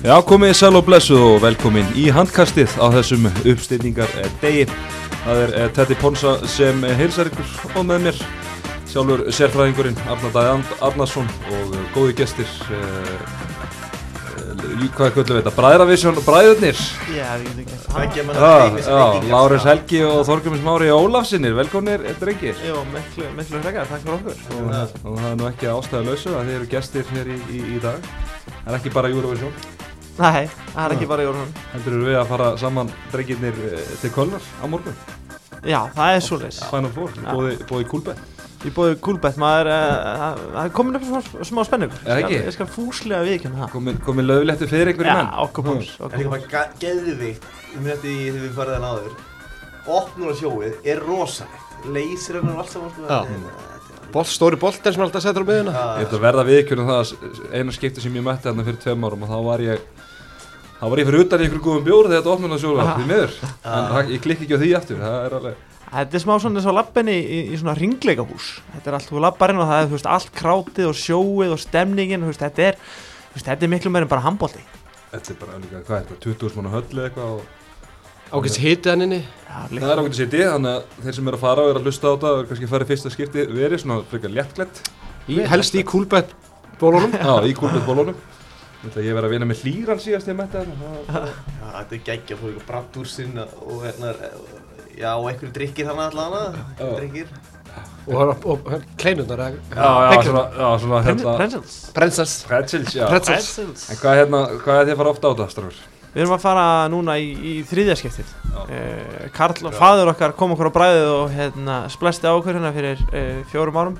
Já, komið sæl og blessu og velkomin í handkastið á þessum uppstýrningar degi. Það er eh, Teddy Ponsa sem heilsar ykkur og með mér sjálfur sérfræðingurinn Arnar Dæði Arnarsson og eh, góði gestir uh, hvað kvöldu við þetta, Bræðravisjón Bræðurnir. Já, við getum ekki. Já, já, Víkingar. Lárus Helgi og Þorgjumis Mári Ólafsinnir, velkomnir drengir. Jú, miklu, miklu frekar, takk fyrir okkur. Og, og það er nú ekki ástæða lausu að þið eru gestir hér í, í, í dag. Það er ekki bara Eurovision Nei, það er ekki bara Jórun heldur við að fara saman drengirnir eh, til Kölnar á morgun? Já, það er svoleiðis. Final Four, Já. bóði, kúlbett. Ég bóði Kúlbett, maður uh, Það er komin upp smá, smá spenningur. Er það ekki? Ég skal fúslega viðkjöna það. Komin, komin lögulegt fyrir einhverjum Já, menn. okkur búins Það er líka bara ga- geðvikt um þetta í þegar við farið þann áður. Opnur á sjóið er rosalegt. Leysir og allt saman sko. Já. Bolt, stóri boltar sem alltaf settur á Já, Ég ætla að verða viðkjörnum það að eina skipti sem ég mætti þarna fyrir tveim árum og þá var ég þá var ég fyrir utan í ykkur góðum bjór þegar þetta opnum að sjóla því miður. En það- ég klikki ekki á því aftur það er alveg Þetta er smá svona eins og lappinni í, í, svona ringleikahús. Þetta er allt, þú lappar inn og það er veist, allt krátið og sjóið og stemningin veist, þetta, er, veist, þetta er miklu meira en bara handbólti þetta er bara líka, hvað er þetta, 20.000 manna höll eða eitthvað og Ágæst hitið hann inni. Já, það er ákveðið sýti þannig að þeir sem eru að fara og eru að hlusta á þetta og kannski að fara í fyrsta skipti verið svona frekar léttklætt í, Helst í kúlbett bólunum. Já, í kúlbett Þetta ég verið að vinna með hlýran síðast þegar ég mætti þarna. Það- þetta er geggja Fóðu ykkur bratt úr sinna og hérna Já, og einhverju drikkir þannig. Drikkir. Og, kleinundar Já, já, svona, já, svona hérna Prensels Brensas Pretzels, já. Pretzels. Prensels En hvað, hérna, hvað er þið að fara ofta á þetta, strafur? Við erum að fara núna í, í þriðja skiptið. Já. eh, Karl og faður okkar kom okkur á bræðið og hérna, splesti á okkur hérna fyrir eh, fjórum árum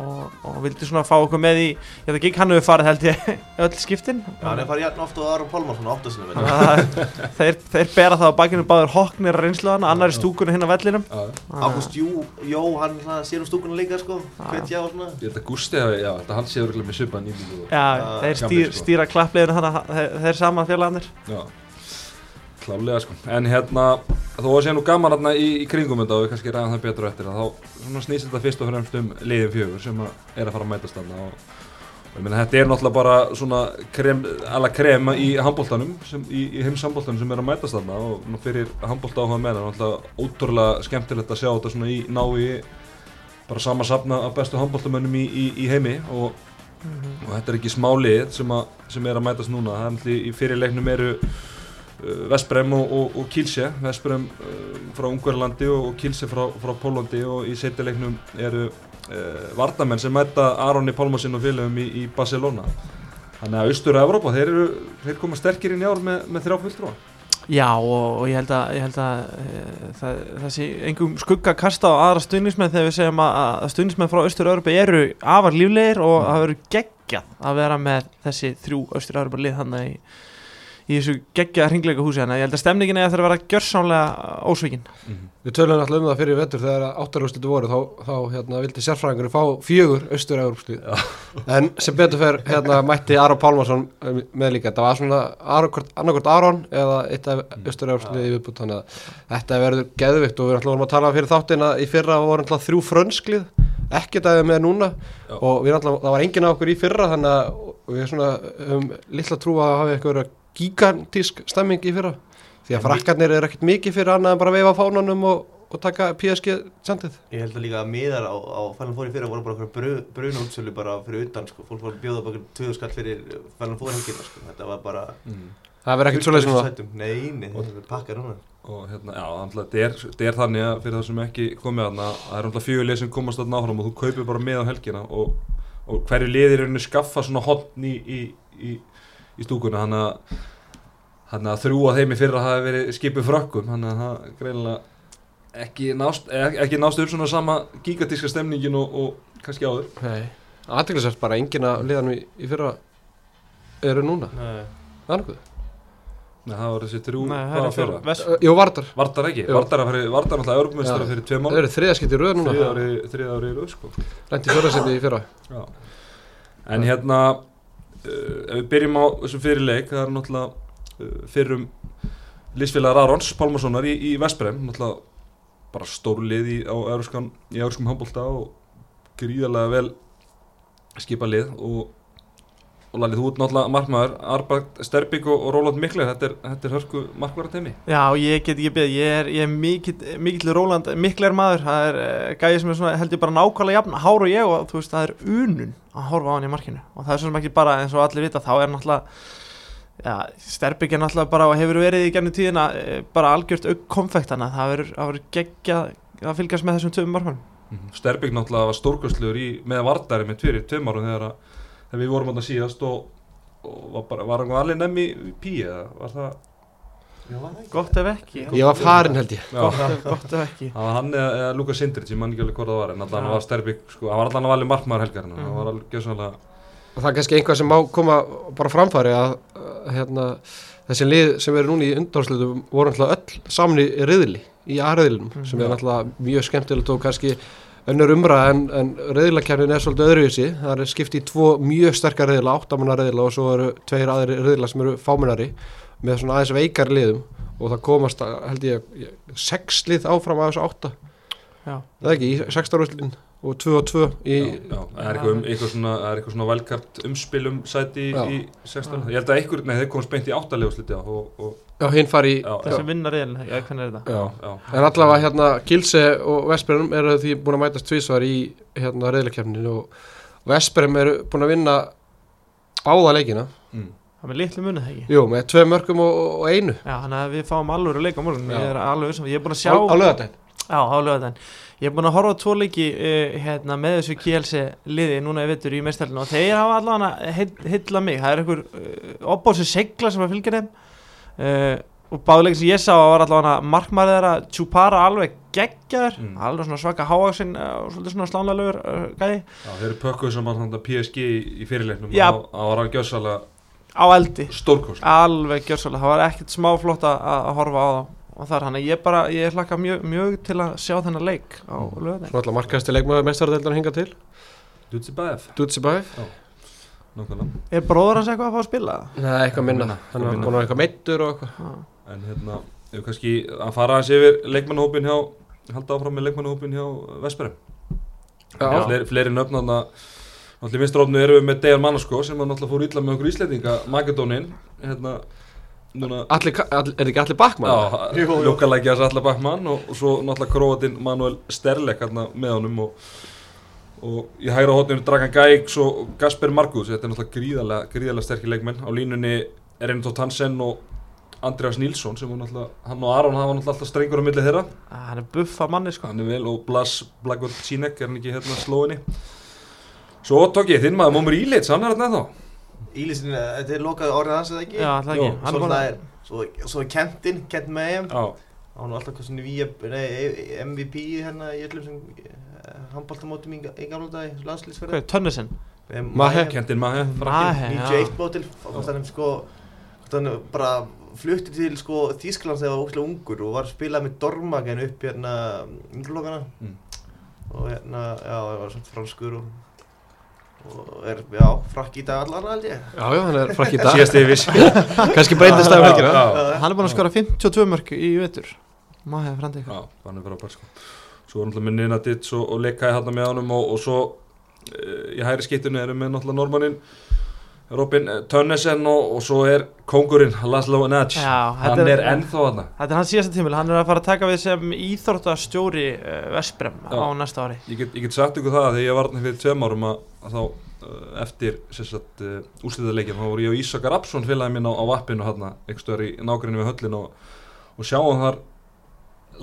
og, og vildi svona fá okkur með í ég veit ekki, hann hefur farið held ég öll skiptin. Já, hann er farið jætn ofta á Aron Pálmarsson áttasinum Það- þeir, þeir bera það á bakinu báður hoknir að reynsluðan, annar í stúkunni hinn á vellinum. Já, Ágúst Jú, Jó, hann svona sér um stúkuna líka sko Hvetja og svona. Ég held að Gústi hafi, já, þetta hann séður með svipa nýlingu Já, Já, þeir sko. stýra klappleginu þannig að þeir, þeir saman félagarnir. Já, klálega sko. En hérna, þó að sé nú gaman hérna í, í kringum þetta og við kannski ræðum það betur eftir þá snýst þetta fyrst og fremst um liðin fjögur sem er að fara að mætast þarna og, ég meina þetta er náttúrulega bara svona krem, alla krema í handbóltanum sem, í, í heims handbóltanum sem er að mætast þarna og nú fyrir handbólta áhuga meina náttúrulega ótrúlega skemmtilegt að sjá þetta svona í nái bara sama safna af bestu handbóltamönnum í, í, í heimi og og þetta er ekki smá lið sem, sem er að mætast núna. Það er náttúrulega í fyrirleiknum eru Vesprem og, og, og Kilse Vesprem uh, frá Ungverðlandi og, Kilse frá, frá Pólandi og í setjuleiknum eru uh, Vardamenn sem mæta Aronni Pálmarsson og félögum í, í Barcelona. Þannig að austur Evrópa, þeir, eru, þeir koma sterkir inn í ár með, með þrjá fulltrúa. Já, og, og ég held að, ég held að e, það, það sé engum skugga kasta á aðra stuðnismenn þegar við segjum að, að stuðnismenn frá Austur-Európa eru afar líflegir og það verður geggjað að vera með þessi þrjú Austur-Európa lið hann í, þessu geggjað hringleika húsi hann ég held að stemningin eða það að vera gjörsámlega ósvíkin Við tölum alltaf um það fyrir vettur þegar áttarúrslutu voru þá, þá hérna, vildi sérfræðingur fá fjögur austur európslið en sem betur fer hérna, mætti Aron Pálmarsson með líka. Þetta var svona annarkort Aron eða eitt af austur európslið í viðbútt þannig að þetta verður geðvikt og við ætlum að tala fyrir þáttina í fyrra voru alltaf þrjú frönsklið ekkert aðeins með núna. Já. og við alltaf, það var enginn af okkur í fyrra þannig að við svona um, lilla trú að hafa eitthvað gigantísk stemming í fyrra því að frakkarnir eru ekkert mikið fyrir annað en bara veifa fánanum og, og taka PSG sendið Ég held að líka að miðar á, á Fælum Fóri fyrir voru bara okkur bru, bruna útsölu bara fyrir utan sko. Fólk var að bjóða bara tvöðu skall fyrir Fælum Fóri helgina sko. Þetta var bara það verður ekkert svoleiðis svona. Nei, nei, er pakkar núna og hérna, já, þannig að þetta er, er þannig að fyrir það sem ekki komið þarna það er fjögur lið sem komast þarna áfram og þú kaupir bara með á helgina og, og hverju liðir er skaffa svona hotn í, í, í, í stúkuna þannig að, þrjú að þeim í fyrra hafi verið skipið frökkum þannig að það greinilega ekki nást, ek- ekki nást upp svona sama gigantíska stemningin og, og kannski áður Nei, aðteglisvært bara enginn að liðanum í, í fyrra eru núna, Nei. það er nokkuð Nei, það var þessi það er fyrir fyrra? Jú, Vardar, Vardar ekki, Jú. Vardar, fyrir, Vardar náttúrulega örgumestara Já. fyrir tvei það mál eru þriðaskipt í röð núna þriða ári, þriða ári í röð sko Lendi fjóraðseti í fyrra Já. En hérna ef við byrjum á þessum fyrirleik það er náttúrulega uh, fyrrum liðsfélagar Arons Pálmarssonar í, í Vesprem náttúrulega bara stór lið í, á Európskan, í Európskum handbólta og gríðarlega vel skipa lið og og Lalli, þú ert náttúrulega markmaður Arbakt Sterbík og, Róland Mikler. Þetta er, þetta er hörku markmaður teimi Já, ég get ekki beðið, ég er, ég er mikill, mikill Róland, miklar maður, það er uh, gæði sem er svona, held ég bara nákvæmlega jafn, hár og ég og þú veist, það er unun að horfa á hann í markinu. Og það er svo sem ekki bara eins og allir vita, þá er náttúrulega, já, Sterbik er náttúrulega bara og hefur verið í gennum tíðina eh, bara algjört aukkonfektana, það verður, það verður geggja að fylgjast með þessum töfum markmannum. Sterbík náttúrulega var stórkostlegur í með vardari með tverir tveim árum þegar, að, þegar við vorum á þetta síðast og, og var, bara, var hann alveg nefn í pí eða var það Gott ef ekki, Ég var farin held ég gott, ef, ekki. Það var hann eða, eða Luka Sindrich, ég man ekki alveg hvort það var en allan Já. var Sterbík, sko, hann var að valið markmaður helgarinn Mhm. hann var alveg gjössanlega og það er kannski einhvað sem má koma bara framfæri að hérna, þessi lið sem eru núna í undáðslutum voru náttúrulega öll saman í riðli í A-riðlinum Mhm. sem er náttúrulega mjög skemmtilegt og kannski önnur umræða en, en riðlakefnin er svolítið öðruvísi. Það er skipt í tvo mjög sterkar riðla, áttamanna riðla og svo eru tveir aðri riðla sem eru fámennari með svona aðeins veikar liðum. Og það komast að, held ég sex lið áfram af þessu átta. Já. það er ekki, í sextarúslitin og tvö og tvö í, Já, já, það er eitthvað, um, eitthvað svona, það er eitthvað svona velkart umspilum sæti í, Já. í 16 Ég held að einhver, nei þeir komast beint í áttalegusluti og, og, já, hinn fari í Þessi já, vinnar reilin, já, hvernig er þetta? já. já, En allavega hérna Gilse og Vesperum eru því búin að mætast tvísvar í hérna reyðleikefninu og Vesperum eru búin að vinna báða leikina mm. Það er með litlu munið það ekki? Jú, með tvei mörgum og, og einu Já, þannig að við fáum alveg að leika á morgun, Já. ég er alveg vissum, ég er búin að sjá á, lögadaginn Já, á lögadaginn. Ég er búin að horfa tvo leiki uh, hérna, með þessu KLC liði núna í vettur í meðstælinu og þeir hafa allavega hylla mig. Uh, og báðuleikin sem ég sá var allavega markmærið þeirra Chupara alveg geggjaður, Mm. alveg svona svaka háaksinn uh, og svolítið svona slánlegur uh, gæði já þeir eru pökkuð sem þannig PSG í, í fyrirleiknum Já. það var alveg gjössalega á eldi. stórkost Alveg gjörsálega, það var ekkert smá flott að, að horfa á það og það er hann að ég bara, ég hlakka mjög, mjög til að sjá þennan leik á Mm. lögadaginn. Svona alltaf markaðasti leikmaður mestardeldan hinga til Dutsi Bæf, Dutsi Bæf nákvæmlega Er bróður hans eitthvað að fá að spila? Nei, eitthvað minna Hann er búin að vera eitthvað meittur og eitthvað Já. En hérna, ef kannski að fara aðeins yfir leikmannahópin hjá halda áfram með leikmannahópin hjá Vesperum Já. fleiri, fleiri nöfn þannig að náttúrulega í vinstrófnu erum við með Dejan Manasko sem var náttúrulega fór illa með okkur Íslendinga Makedónin hérna núna Allir, allir, er ekki allir bakmann? Já, ljókalækja þess allar bakmann og, og svo náttúrulega króatinn Manuel Sterlek hérna með honum og, og í hægra hótninu Dragan Gæks og Gasper Markus þetta er náttúrulega gríðarlega, gríðarlega sterkir leikmenn. Á línunni er einn tótt Hansen og Andreas Nilsson sem var náttúrulega hann og Aron hafa alltaf strengur á milli þeirra. Ah, Hann er buffa manni sko. Hann er vel og Blas Blagvöld Sínek er hann ekki hérna slóinni svo tók ég þinn maður Mómur Ílits hann er hérna ennþá. Ílisin, þetta er lokað orðið hans eða ekki? Já, það ekki. Jó, Hann Svo það að er, svo, svo er Kentin, Kent Mayhem Já, Hann var alltaf svona VF, nei, MVP hérna í öllum sem handbóltamótum í, í gamla dag, landslýsferði Hvað, Tönnesson? Mahe. Kentin Mahe Mahe, já. 91 mótil, sko bara flutti til sko Þýsklands þegar hann var ógæslega ungur og var að spila með Dormagen upp hérna ynglokana Mm. og hérna, já, það var svona franskur og, og er, já, frakk í dag allan held ég. Já, já, hann er frakk í dag. Síðast yfir það um helgina Já, Hann er búin að skora 52 mörg í vetur. Maður hefur frandi Já, hann er bara bara sko Svo er náttúrulega með Nina Ditts og, og Lekkai hérna með honum og, og svo uh, í hæri skiptunni erum við náttúrulega normannin Robin eh, Tönnesen og, og svo er kongurinn Laszlo Naj Já, Hann þetta er ennþá hann Þetta er hans síðasta tímil, hann er að fara að taka við sem íþróttastjóri uh, Vesprem Já. á næsta ári. Ég get, ég get sagt ykkur það að þegar ég var fyrir tveim árum að, að þá uh, eftir sagt, uh, úrslitaleikin þá voru ég og Ísakar Rapsson félagi minn á, á vappinu hérna, einhver stöður í nágrinni við höllin og, og sjáum þar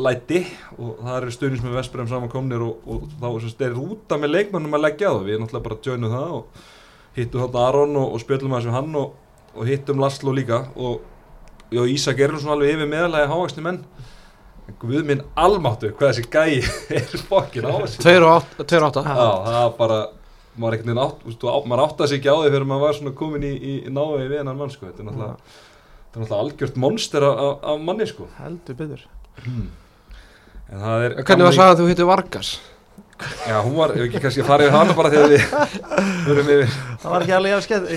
læti og það eru stuðnins með Vesprem saman komnir og, og þá er rúta með leikmannum að leggja það. Við náttúrulega bara joinu það og hittum þarna Aron og, og spjöllum aðeins við hann og, og hittum Laszlo líka og já, Ísak er svona alveg yfir meðalagi hávaksni menn. En Guð minn almáttu hvað þessi gæi er fokkin. Já. Já, það var bara maður einhvern veginn átt, þú veist, þú á- maður átti að sig ekki á því fyrir maður var svona komin í, í, í náði við hennar mann sko, þetta er náttúrulega er algjört monster af, manni sko. Heldur byggður en það er Hvernig var sagðan þú hittu Vargas? Já, hún var, ef ekki kannski farið við hana bara þegar við höfum yfir Það var ekki alveg af skeið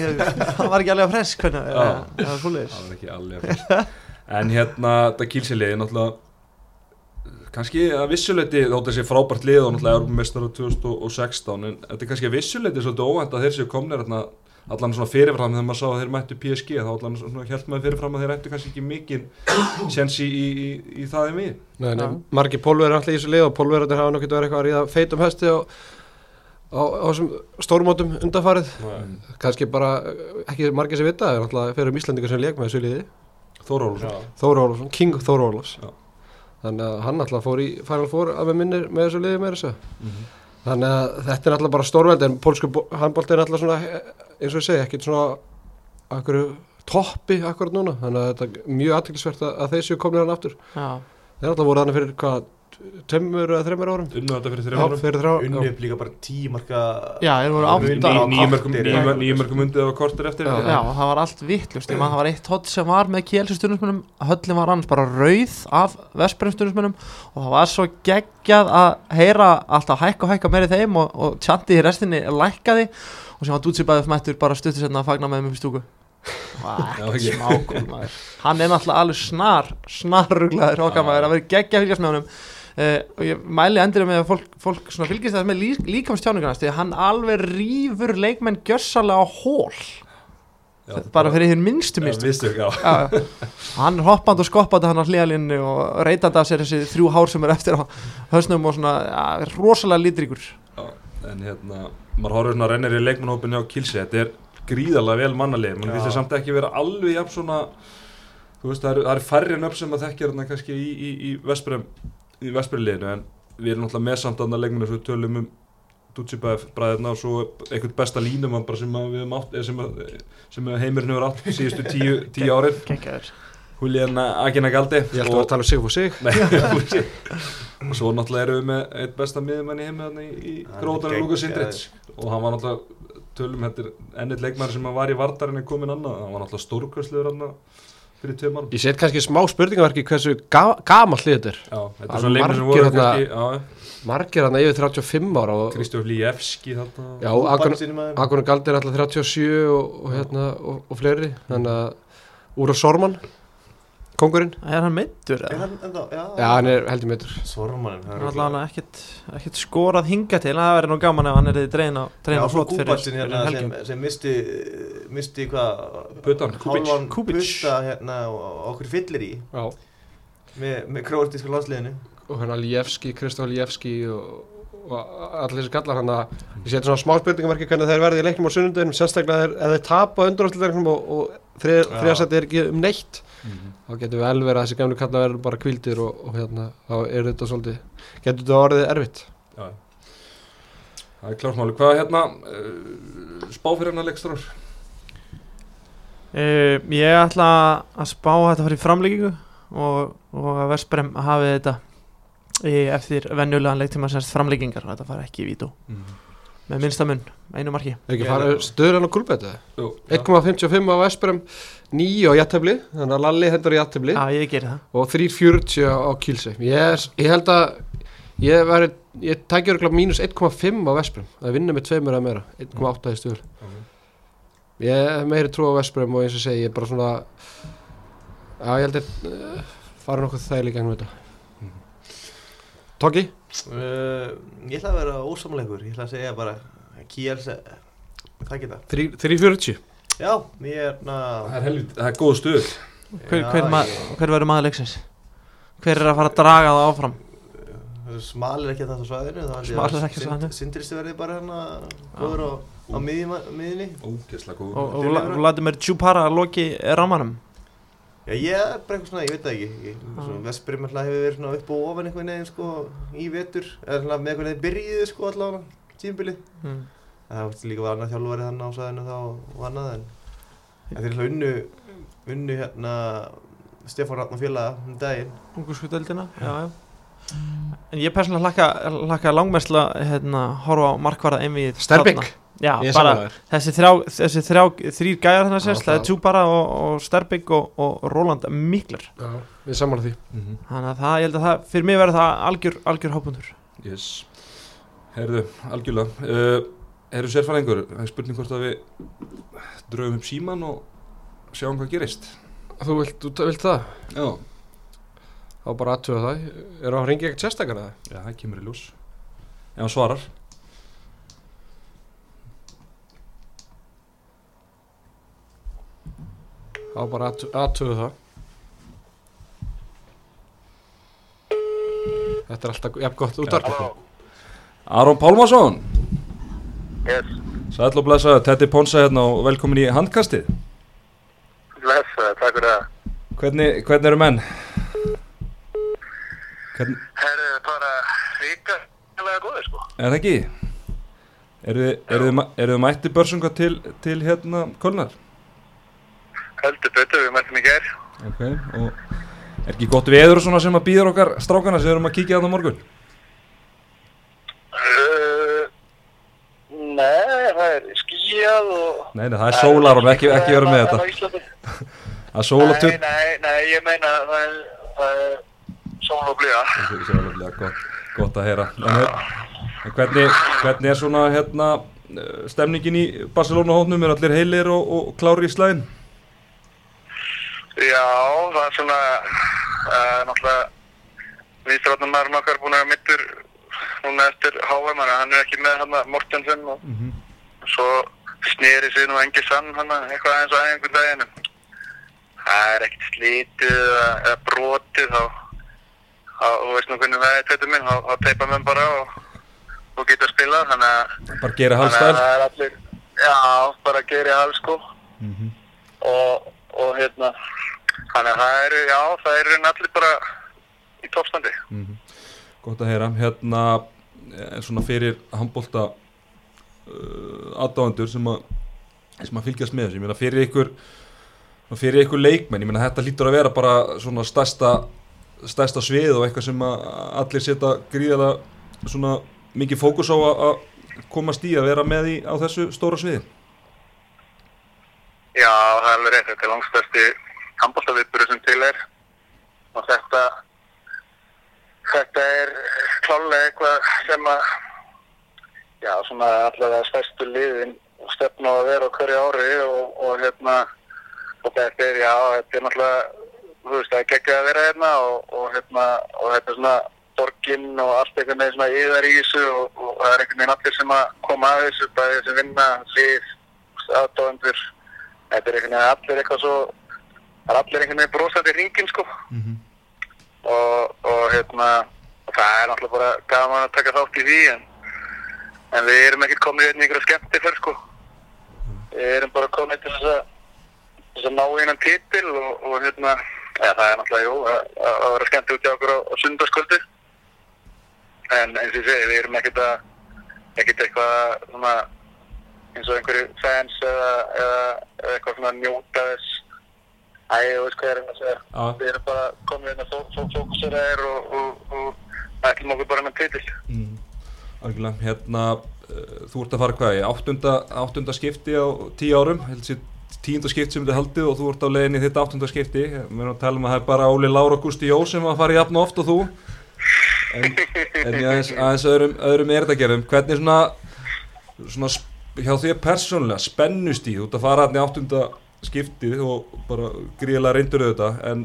Það var ekki alveg af fresk hvernig Já. eh, Það var svoleiðis það var ekki alveg að fyrst en hérna, þetta kílsiliði náttúrulega kannski að vissuleiti þótt þessi frábært lið og náttúrulega erum mestar á 2016 en þetta er kannski að vissuleiti svolítið óvænt að þeir séu komnir hérna allan svona fyrirfram þegar maður sá að þeir mættu PSG þá allan svona held maður fyrirfram að þeir ættu kannski ekki mikið sens í, í, í, í það en við Nei, nei, Já. margir pólverið alltaf í þessu lið og pólverið hafa nokkið verið eitthvað að ríða feitum hesti á, á, á þessum stórmótum undanfarið kannski bara eh, ekki margir sem vita en alltaf fyrir um Íslandingar sem leik með þessu liði Þóra. Ólafsson Þóra Ólafsson, King Þóra Ólafs Já. þannig að hann alltaf fór í Final Four að með minnir með þessu liði með þessu Mhm. Þannig að þetta er alltaf bara stórveldi en pólsku handbólti er alltaf svona eins og ég segi, ekkert svona akkur toppi akkurat núna. Þannig að þetta er mjög aðtækisvert að, að þeir séu komnir hann aftur. Já, þeir alltaf voru þannig fyrir hvað tveimur eða þreimur árum. Unnu þetta fyrir þrjum árum. fyrir þrjá unni upp líka bara tímarka já þeir voru átta Unni- á Ní- nýjum korter. mörgum undið á kortir eftir. Já. Já, það var allt vittlust, það var eitt hot sem var með kjelsisturnusmunum, höllin var annars bara rauð af vespremsturnusmunum og það var svo geggjað að heyra alltaf hækka og hækka meiri þeim og, og tjandi í restinni lækkaði. Og sem var dútsibæðið mættur bara stuttur setna að fagna með í stúku. Smákól maður. Hann er náttúrulega alveg snar snarruglaður okkar maður. Að vera geggja að fylgjast með honum uh, og ég mæli endilega með að fólk, fólk fylgjast það með lí, líkamstjáningarnas því að hann alveg rýfur leikmenn gjössalega á hól Já, bara fyrir þér minnstu minnstu hann er hoppand og skoppandi hann á hlýjalínni og reytandi af sér þessi þrjú hár sem er eftir á höstnum og svona ja, rosalega litríkur Já, en hérna, maður horfður svona rennir í leikmannhópin hjá Kilsi, þetta er gríðarlega vel mannalið, mann það samt ekki vera alveg jafn svona, þú veist, það eru, eru færri upp sem að þekkja hérna kannski í, í, í Vesprem, í Vespremliðinu, en við erum náttúrulega með samt aðna leikmannu svo við tölum um Dutsibæf bræðina og svo einhvern besta línumann bara sem að við höfum átt, eða sem, að, sem að heimurinn hefur átt síðustu tíu, tíu geggjaður Julian Agina Galdi ég held að vera að tala um sig. For sig. Og svo náttúrulega erum við með eitt besta miðjumann í heimi þarna í, í Hann gróðan gegn- Lukas Indrits og hann var náttúrulega tölum ennitt leikmæri sem var í vardarinn en komin annað, hann var náttúrulega stórkvæslegur annað fyrir tveim árum ég set kannski smá spurningaverki hversu ga gamall þetta er. Já, þetta er svona leikmæri sem margir voru þarna- kannski já, margir hann yfir 35 ára og Kristjóf Líjefski þetta Já, Agun- Agunur Galdi er alltaf 37 og, og, hérna, og, og fleiri. Þannig að Úra Sorman kongurinn, er hann meittur Er hann ennþá, já, já hann er heldur meitur Sormanin hann er allavega ekkert, ekkert skorað hinga til. Það verður nú gaman ef hann er í dreina Já, svo flott fyrir, Kúbatsin hérna sem, sem misti, misti hvað. Hálfan Kubic. putta hérna og okkur fyllir í. Já. með, með króatíska landsliðinu. Og hérna Ljefski, Kristof Ljefski og, og allir þessi kallar hann að ég seti svona smá spurningamarki hvernig þeir verði í leiknum á sunnundin sérstaklega þeir, ef þeir tapa undanáttildarinn og, og þriðasætti er ekki um neitt. Mhm. Þá getur við vel verið að þessi gamlu kallar verður bara kvildir og, og hérna þá er þetta svolítið getur þetta orðið erfitt? Já, það er klárt máli hvað hérna uh, spá fyrir hennar leikstrar Uh, ég ætla að spá að þetta fara í framlíkingu og, og að Vesprem hafi þetta í, eftir venjulegan leiktíma semst framlíkingar og þetta fara ekki í vító með minnsta munn, einu marki. Stöður hann á kulbetu Jú, 1,55 á Vesperum 9 á jættefli þannig að Lalli hendur í það. Og 3,40 á Kílsei ég, ég held að ég, væri, ég tækja örgulega mínus 1,5 á Vesperum það vinna með tveimur eða meira. 1,8 í stuður ok. ég meiri trú á Vesperum og eins og segi ég er bara svona já ég held að uh, fara nokkuð þægilega í gegnum þetta Tóki? uh, Ég ætla að vera ósamleikur Ég ætla að segja bara Kiels Það geta 3,40 Já, ég er na, það er helvit, það er góð stuð Hver, hver, ma ég- hver verður maður leiksins? Hver er að fara að draga það áfram? Smalir ekki þetta svæðinu þá held ég Smalir ekki á svæðinu. Sindristi verði bara hérna Góður á, á miðjum- miðjunni ógeðslega góð Og. Vladimir Djupara loki ramanum Já, ég er bara eitthvað svona, ég veit það ekki svona, Vestbyrjum alltaf hefur verið svona upp og ofan einhvern veginn sko í vetur. Eða svona með einhvern veginn byrjiði sko allavega tímbilið mm. Það var líka var annað þjálfari þannig á sæðinu þá og annað en en þeir alltaf unnu unnu hérna Stefán Ratn og félaga um daginn. Ungurskuttöldina já, já. En ég persónulega hlakka, hlakka langmestla hérna, horfa á markvarða einvið Sterbing Já, bara þessi, þrjá, þessi þrjá, þrýr gæjar þannig að Já, sést, það er Tjúbara og, og Sterbing og, og Róland Miklar Já, við sammála því. Mhm. þannig að það, ég held að það, fyrir mig verður það algjör, algjör hópundur Yes. Herðu, algjörlega. Uh, Herðu sérfæringur, það er spurning hvort að við draugum upp síman og sjáum hvað gerist? Þú vilt, þú vilt það? Já Þá bara aðtöða það. Er að ringa ekkert sérstakar eða? Já, það kemur í ljós. Ef hann svarar. Á bara aðtöðu það. Þetta er alltaf jafn gott útvarp. Aron Pálmarsson, yes, sæll og blessaður, Teddy Ponsa hérna og velkomin í handkastið. bless, uh, takk fyrir það. Hvernig, hvernig eru menn? Hvernig, Herru, bara ríka, hefðið góðið sko. er það ekki? Eru þið, mætti börsunga til, til hérna Kölnar? Heldur betur, við mættum í gær. Ok, og er ekki gott veður og svona sem að býður okkar strákana sem við erum að kíkja á morgun? Uh, nei, það er skíjað og... Nei, nei, það er sólar og ekki, ekki vera með þetta. Það er sóla Nei, nei, nei, ég meina það er, það er sól og blíða. Gott, gott að heyra. En, hvernig, hvernig er svona hérna eh, stemningin í Barcelona hótnum er allir heilir og, og klári í slæðin Já, það er svona, uh, náttúrulega, viðstráðnum maðurinn okkar búin að mittur núna eftir HM, að hann er ekki með hann Mortensen og svo snýri sig nú engi sann hann eitthvað aðeins á einhvern daginn. Það er ekkert slítið eða, brotið, þá, þú veist nú hvernig það er þetta minn, þá, teipa menn bara og, og geta að spila, þannig að bara gera halvstæl já, bara geri alls sko. Og, og hérna, þannig að það eru, já, það eru allir bara í toppstandi. gott að heyra. Hérna eh, svona fyrir handbólta uh, aðdáendur sem að sem að fylgjast með þessu, ég meina fyrir ykkur fyrir ykkur leikmenn, ég meina þetta lítur að vera bara svona stærsta stærsta svið og eitthvað sem allir setja gríðalega svona mikið fókus á að komast í að vera með í á þessu stóra sviði? Já, það er alveg rétt, þetta er langstæsti handbóltaviðburu sem til er. Og þetta, þetta er klálega eitthvað sem að, já, svona allavega stærstu liðin stefna að vera á hverju ári og, og hérna, og þetta er, já, þetta er náttúrulega, þú veist, það er geggjað að vera hérna og, og hérna, og er svona borginn og allt einhvern veginn svona yðar í þessu og, og það er einhvern veginn allir sem að koma að þessu, bæði sem vinna, lið, aðdóðandur, þetta er einhvern veginn allir eitthvað svo, það er allir einhvern veginn brosandi ringin sko. Og, og hérna, það er náttúrulega bara gaman að taka þátt í því en, en við erum ekkert komið hérna í einhverja skemmti fyrr sko, við erum bara komið til þess að þess að ná einan titil og, og hérna, ja, það er náttúrulega, jú, að, að að vera skemmt út í okkur á, á sundarskvöldi. En eins og ég segi, við erum ekkert að, ekkert eitthvað svona, eins og einhverju fans eða, eða, eitthvað svona að njóta þess. Æ, þú veist hvað ég er að segja. Já. Við erum bara komið inn að fó, fó, fókuseraðir og, og, og ætlum okkur bara með titil. mm. Algjörlega, hérna uh, þú ert að fara hvað í áttunda, áttunda skipti á tíu árum held sér tíunda skipti sem þið haldið og þú ert á leiðinni í þitt áttunda skipti. Við erum að tala um að það er bara Óli Lára Gusti Jó sem að fara jafn oft og þú. En, en ég aðeins, aðeins öðrum, öðrum erðagerðum hvernig svona, svona hjá því persónulega spennust í þú ert að fara hann í áttunda skiptið og bara gríðilega reyndur auðvitað en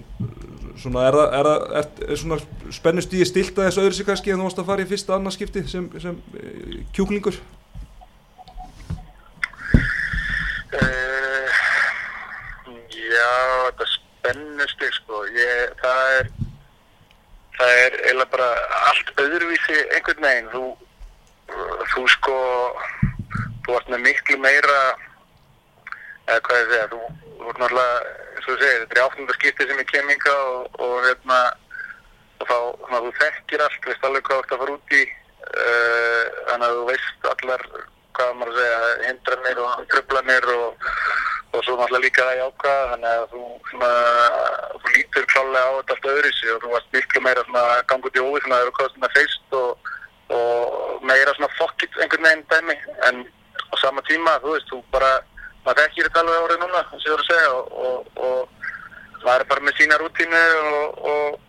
svona er það, er er, er svona spennust í stilt aðeins öðru sig kannski en þú varst að fara í fyrsta annað skipti sem, sem e, kjúklingur Uh, já, þetta spennustig sko, ég, það er, það er eiginlega bara allt öðruvísi einhvern veginn, þú, þú sko, þú ert með miklu meira, eða hvað ég segja, þú, þú ert náttúrulega, eins og þú segir, þetta er áttunda skipti sem ég kem hinga og, og hérna, og þá, svona, þú þekkir allt, veist alveg hvað þú ert að fara út í, uh, þannig að þú veist allar, hvað maður að segja, hindranir og tröflanir og, og svo náttúrulega líka það jákvæða, þannig að þú, svona, þú lítur klálega á þetta allt öðru sig og þú varst miklu meira svona gangu út í óvið svona þegar þú komst svona feist og, og meira svona fokkit einhvern veginn dæmi, en á sama tíma, þú veist, þú bara, maður þekkir þetta alveg árið núna, að ég voru að segja og, og, og maður er bara með sína rútínu og, og,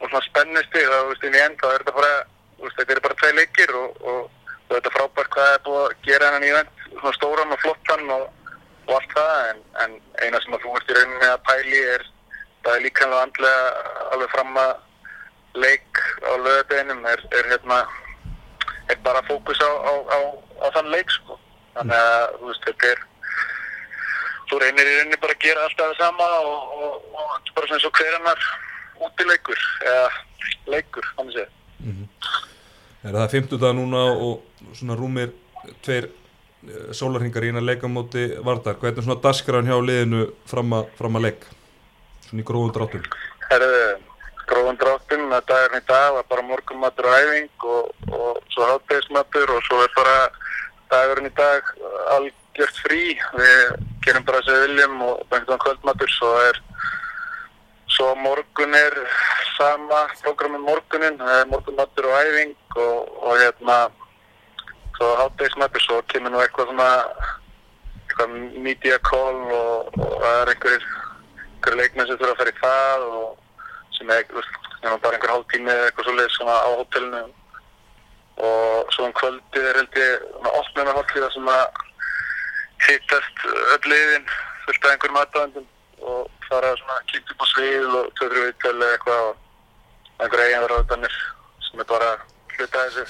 og svona spennusti, þá, þú veist, inn í end, þá er þetta bara, þú veist, þetta er bara tvei leikir og, og, og þetta er frábært hvað er búið að gera hennan í vend, svona stóran og flottan og, og allt það, en, en eina sem að þú ert í rauninni að pæli er, það er andlega alveg fram að leik á löðadeginum er, er hérna, er bara fókus á, á, á, á þann leik, sko. Þannig að, þú veist, þetta er, þú reynir í rauninni bara að gera alltaf það sama og, og, og er bara svona eins og hver annar útileikur eða leikur, þannig séð. Er það 50 dag núna og svona rúmir tveir sólarhingar í eina leikamóti Vardar, hvernig er svona dagskræðan hjá liðinu fram að, fram að leik? Svona í gróðum dráttum. Gróðan dráttum, að dagurinn í dag var bara morgunmatur og æfing og, og svo háttegismatur og svo er bara dagurinn í dag algjört frí. Við gerum bara þessi viljum og bængtum kvöldmatur, svo er svo morgun er sama prógramin morgunin, það er morgunmatur og æfing og, og hérna svo háttegismatur, svo kemur nú eitthvað svona eitthvað media call og, og það er einhverjir einhverju leikmenn sem þurfa að fara í það og sem er, nema bara einhver hálftími eða eitthvað svoleiðis svona á hótelinu. Og svo um kvöldið er held ég svona þar sem að hittast öll liðin fullt af einhverjum aðdæðandum og fara svona kíkja upp á svið og tökru viðtölu eitthvað og einhverja eiginverðaröðanir sem er bara hluta þessu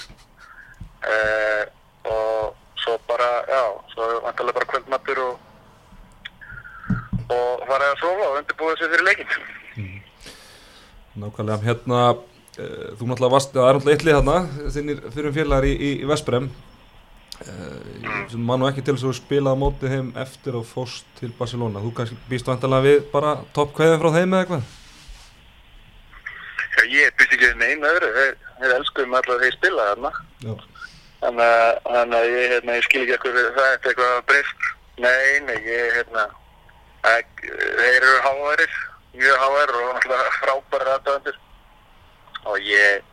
eh, og svo bara, já, svo vantarlega bara kvöldmattur og og fara að sofa og undirbúið sér fyrir leikinn. Nákvæmlega, hérna, uh, þú náttúrulega varst, það er náttúrulega eittlið hérna, þinnir fyrir félagar í, í, í Vesprem, uh, sem mann og ekki til þess að þú spilaði á móti þeim eftir og fórst til Barcelona. Þú kannski býst vantarlega við bara topp kveðin frá þeim eða eitthvað? Já, ég býst ekki við neina öðru, þeir elskuðum allar þeir spila þarna. Já. Þannig að, ég, hérna, ég skil ekki ekkur það eftir eitthvað breyft. Nei, nei, ég, hérna, þeir eru háværir, mjög háværir og náttúrulega frábæri aðdöðandir. Og ég,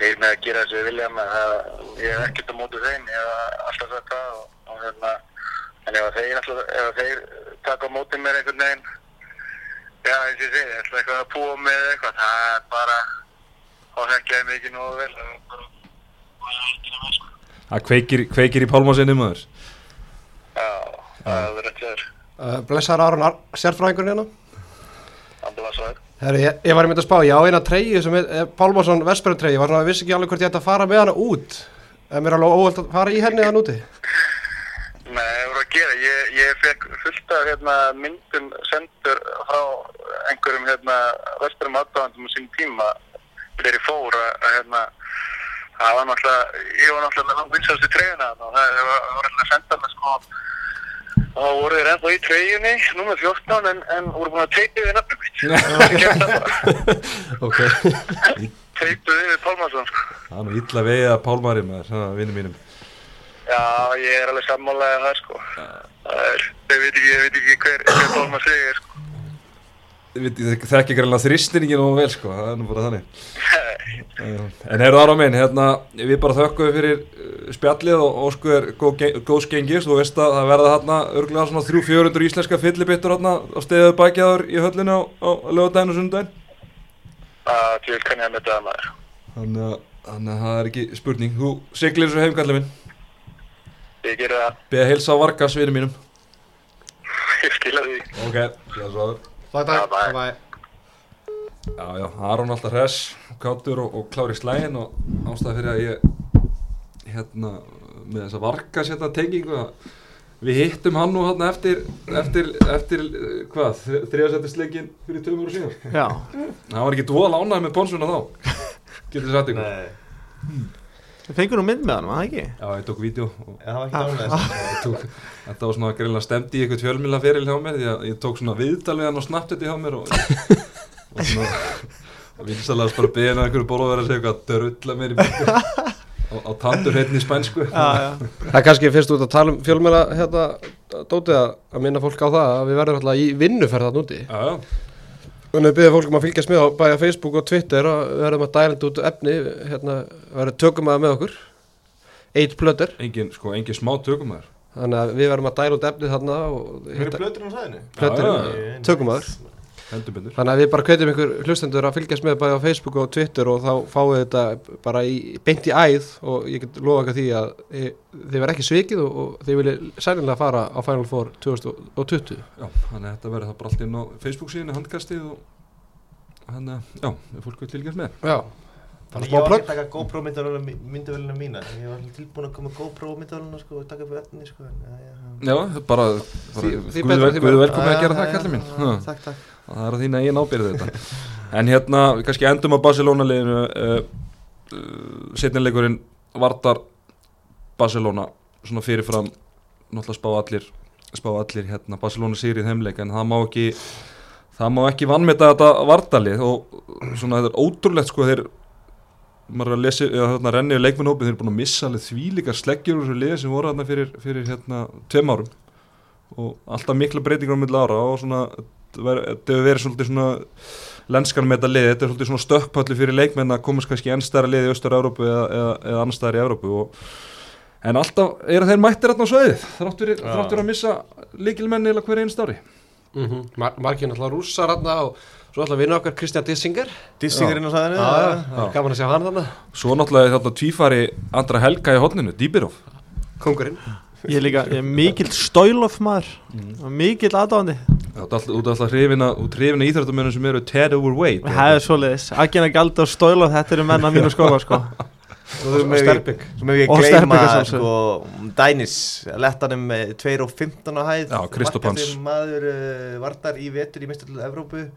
þeir með að gera þessu vilja með að ég hef ekkert á móti þeim, ég hef alltaf sagt það og, og hérna, en ef þeir, alltaf, ef þeir taka á móti mér einhvern veginn, já, eins og ég segi, eitthvað að púa með eitthvað, það er bara, þá þekkja ég mikið nógu vel, það kveikir, kveikir í pálmásinni maður. Já, það er rétt þér. Uh, blessaður Aron, Ar sérfræðingurinn hérna. Herri, ég, ég var í mynd að spá, ég á eina treyju sem er, Pálmarsson Vesperun treyju, var svona að vissi ekki alveg hvort ég ætti að fara með hana út. En mér er alveg óvöld að fara í henni þann úti. Nei, það voru að gera. Ég, ég fekk fullt af hérna, myndum sendur frá einhverjum hérna, vesturum aðdáðandum á sín tíma þegar ég fór að, að hérna, það var náttúrulega, ég var náttúrulega með langt vinsastu treyjuna þarna og það það var, það var alltaf að senda mig sko og þá voru þeir ennþá í treyjunni, nummer 14, en, en voru búin að teipa við nafnum mitt. Það gerði það bara. Ok. Teipuð yfir Pálmarsson, sko. Það er nú illa vegið að pálmari maður, svona vinnum mínum. Já, ég er alveg sammálaðið það, sko. Það er, ég veit ekki, ég veit ekki hver, hver Pálmar segir, sko. Ég þekki greinlega þrýstiningin og vel sko, það er nú bara þannig. Uh, En heyrðu ára minn, hérna, við bara þökkum fyrir uh, spjallið og ósku er góð gengis, þú veist að það verða hérna örglega svona 300-400 íslenska fyllibittur hérna á steðið bækjaður í höllinu á, á lögadaginn og sundaginn. Það til kann ég að mynda það maður. Þannig að, að það er ekki spurning. Þú siglir þessu heimkallið minn, Ég gerir það, beða heilsa á Vargas vinum mínum. ég skilja því. Ok, það. Takk, Já, takk. bye. Bye. Já, já, Aron alltaf hress, kátur og, og klári slægin og ástæði fyrir að ég hérna með þessa vargas hérna tengingu að við hittum hann nú hérna eftir eftir, eftir hvað, þriðasettisleikin fyrir tömur og síðan Já, hann var ekki dvoða lánað með bonsuna þá getur þið satt ykkur Nei, við fengum nú mynd með hann, var það ekki? Já, ég tók vídeo. Og það var ekki ég tók, þetta var svona greinlega stemdi í eitthvað fjölmila feril hjá mér því að ég tók svona viðtal við hann og snappið hjá mér og, og svona vinsalega bara beðið hann einhverju bólóverið að segja eitthvað dörrulla mér í mjög á, á tandur hérna í spænsku. Já, já, Það er kannski fyrst út að tala um fjölmjöla hérna, dótið að, að minna fólk á það að við verðum alltaf í vinnuferð þarna úti. Já, já, Þannig að byrja fólk um að fylgjast með á bæja Facebook og Twitter og við verðum að dælenda út efni, hérna, verðum tökum að með okkur, eitt plötur, engin, sko, engin smá tökum þær þannig að við verðum að dæla út efni þarna og Hver er plöturinn á sæðinu? plötur, Já, að Þannig að við bara hvetjum ykkur hlustendur að fylgjast með bæja á Facebook og Twitter og þá fáið þetta bara í, beint í æð og ég get lofa ykkur því að þið, þið verð ekki svikið og, og þið viljið sænilega fara á Final Four 2020. Já, þannig að þetta verður það bara allt inn á Facebook síðan handkastið og hann, já, ef fólk vil fylgjast með. Já, Þannig Smá ég var ekki að taka GoPro myndavöluna mína Ég var tilbúin að koma GoPro myndavöluna sko og taka upp efni sko já, já, já. Já, bara, bara Því- því Guð betra, vel- því Guð betra. velkomin að gera það, kallið mín Takk, takk Það er að þína eigin ábyrði þetta. En hérna, við kannski endum á Barcelona liðinu uh, uh, Setnileikurinn Vardar Barcelona Svona fyrirfram Náttúrulega spá allir Spá allir hérna Barcelona sigri í þeimleik En það má ekki Það má ekki vannmeta þetta Vardalið Og svona þetta er ótrúlegt sko Þeir maður að lesa, eða hérna rennið leikmennhópið, þeir eru búin að missa alveg þvílíkar sleggjur úr þessu liði sem voru hérna fyrir, fyrir hérna tveim árum. Og alltaf mikla breytingar á milli ára og svona, þetta þetta hefur verið svolítið svona lenskan með þetta liði, þetta er svolítið svona stökkpalli fyrir leikmenn að komast kannski enn stærra liði í Östur-Európu eða, eða, eða annar staðar í Európu og, en alltaf eru þeir mættir hérna á sveiðið, þrátt fyrir, Já. þrátt fyrir að missa líkilmenni eða hverja einst ári. Mm Mar Margir náttúrulega rússar hérna og svo náttúrulega vinna okkar Kristján Dissinger. Dissingarinn á sæðinu Já, já, það er gaman að sjá hann þannig Svo náttúrulega er þarna tvífari Andra Helga í hotninu, Dýbirov. Kongurinn Ég er líka ég er mikill stóilof maður. Og mikill aðdáðandi Þú ert alltaf, hrifina, hrifina íþrættumennum sem eru Ted overweight Það er svoleiðis, Agina Gald og stóilof þetta eru menn á mínu skóla sko. Og ég Og sjálfsögðu. sko Dænis Lettanum með 2 og 15 á hæð. Markasti maður uh, Vardar í vetur í mestarlu Evrópu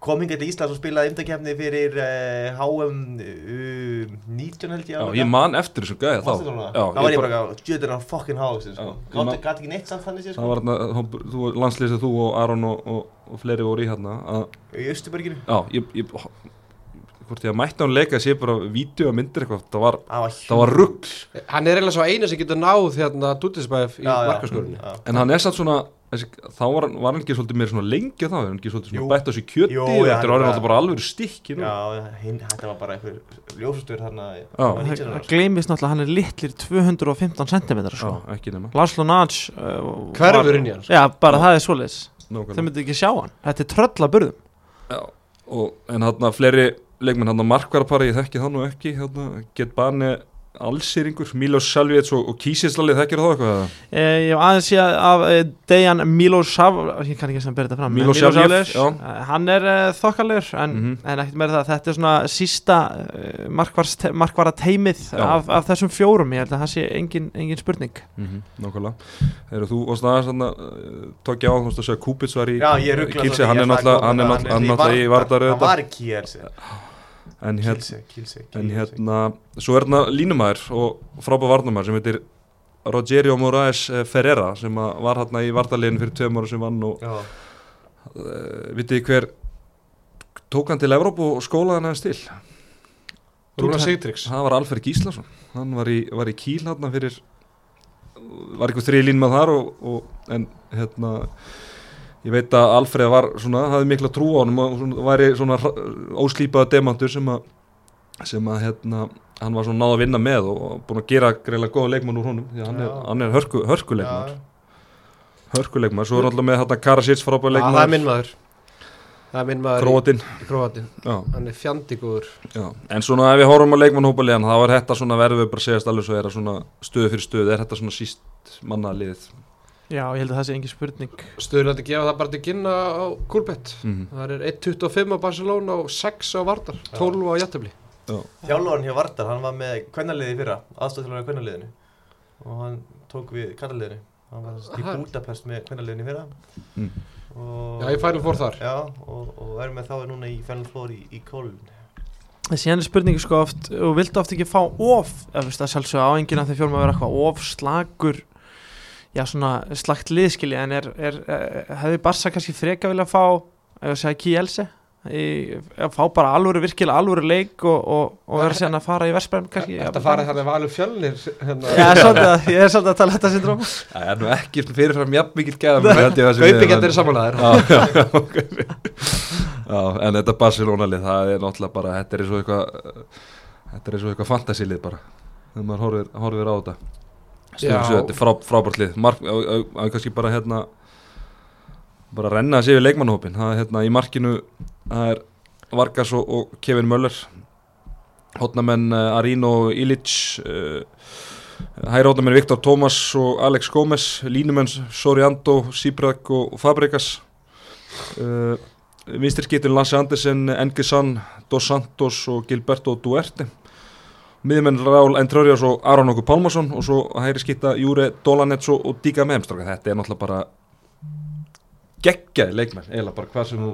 kom hingað til Íslands og spilaði umdakefni fyrir uh, HM uh, 19 held ég Já, ég man eftir þessu gæði þá? Já, þá var ég bara- Djöður hann fokkin háðist sko. Gat ekki neitt samt þannig sér Það sko var þarna, landslýsið þú og Aron og, og, og fleiri voru í hérna Í Östuberginu Já, ég, ég Hvort ég að mætti hann leika sé bara vídeo og myndir eitthvað. Það var, Það var, það var rugg Hann er eiginlega svo einu sem getur náð hérna Dútisbæf í já. En hann er satt svona þessi, Þá var, var hann ekki svolítið meira svona lengi þá? Hann ekki svolítið bætt á sig kjöti? Jú, Þetta er hann orðin bara- alltaf bara alveg stikki nú Já, hinn, þetta var bara þarna Já. hann var 19 Það ára, gleymist náttúrulega hann er litlir 215 cm Já, sko. Ekki nema. Laslo Naj uh, Hverfur inn í hann sko. Já, bara það er Nákvæmlega. Þeir myndi ekki sjá hann. Þetta er tröll að burðum Já, og, en hann fleiri leikmenn hann markvarapari, ég þekki það nú ekki hérna, get bani allsýringur Milos Salviets og, og Kísislali þekkir það eitthvað? Eh, Ég hef aðeins séð af eh, Dejan Milosav Ég kann ekki sem bera þetta fram Milosavljev, já. eh, Hann er uh, þokkalegur en, Mhm. en ekkert meira það Þetta er svona sísta uh, markvara, markvara teimið Já. af, af þessum fjórum Ég held að það sé engin, engin spurning Mm -hmm, nákvæmlega Þegar þú varst aðeins hann að tók ég á, þú veist að segja Kúpits var í Já, Kielce, hann er náttúrulega í Vardar Hann var í Kielce en, hér, Kielce, Kielce en hérna, svo er hérna línumæður og frábæð varnumæður sem heitir Rogerio Moraes eh, Ferreira sem að var hérna í Vardarlegin fyrir tveim ára sem vann og uh, vitið hver tók hann til Evrópu og skólaði hann aðeins til? Rúna Sigtryggs. Það var Alfred Gíslason. Hann var í, var í Kíl hérna fyrir var eitthvað þrið lín með þar og, og, en hérna ég veit að Alfred var svona hafði mikla trú á honum og svona, væri svona óslípaða demantur sem að sem að hérna hann var svona náð að vinna með og, búin að gera greiðlega góða leikmann úr honum því að hann er, hann er hörku, hörkuleikmann hörkuleikmann, svo er alltaf með hérna Karasits frábæð Já, það er minn leikmann maður. Það er minn maður í Króatin já, Hann er já. en svona ef við horfum á leikmannhópaliðan þá er þetta svona verður við bara segjast alveg svo er það svona stöðu fyrir stöðu, er þetta svona síst manna liðið Já, ég held að það sé engin spurning. Stöður að gefa það bara til kynna á Kúlbett mm Það er 1.25 á Barcelona og 6 á Vardar. 12 á Jættabli Þjálfóran hjá Vardar, hann var með kvennaliði fyrra aðstofþjálfóran í kvennaliðinu. Og hann tók við kallaliðinu hann var Aha. Budapest með kvennaliðinu fyrra. Mm. og, Já, í Final Four þar. Já, og, og er með þá núna í Final Four í, í Kóln Þessi henni spurningi sko oft og viltu oft ekki fá of þú veist að sjálfsögða á enginn að þeir fjórum að vera eitthvað of slagur já svona slagt liðskili en er, er, er hefði Barsa kannski freka vilja fá ef að segja Kielse í, að fá bara alvöru virkilega alvöru leik og, og, og vera síðan að fara í Versberg kannski Þetta farið þannig valur fjölnir hérna. Já, svolítið, að- ég er svolítið að tala þetta syndrom Það er nú ekki fyrirfram jafn mikill gæðum Kaupikendir er samanlegaðir Já, en þetta Barcelona-lið, það er náttúrulega bara, þetta er eins og eitthvað, þetta er eins og eitthvað fantasy-lið bara, þegar maður horfir, horfir á þetta. Þetta er frá, frábært lið, á, kannski bara hérna, bara renna sig við leikmannhópin, það er hérna í markinu, það er Vargas og, og Kevin Möller, hotnamenn uh, Arino og Ilic, uh, hæri hotnamenn Viktor Thomas og Alex Gómez, línumenn Soriando, Sibrak og Fabregas, uh, vinstri skiptin Lasse Andersen, Engisan, Dos Santos og Gilberto Duerte miðjumenn Raúl Entrörias og Aron Okkur Pálmarsson og svo hægri skipta Júre Dolanets og, og Díka Memstráka þetta er náttúrulega bara geggjaði leikmenn, eiginlega bara hvað sem,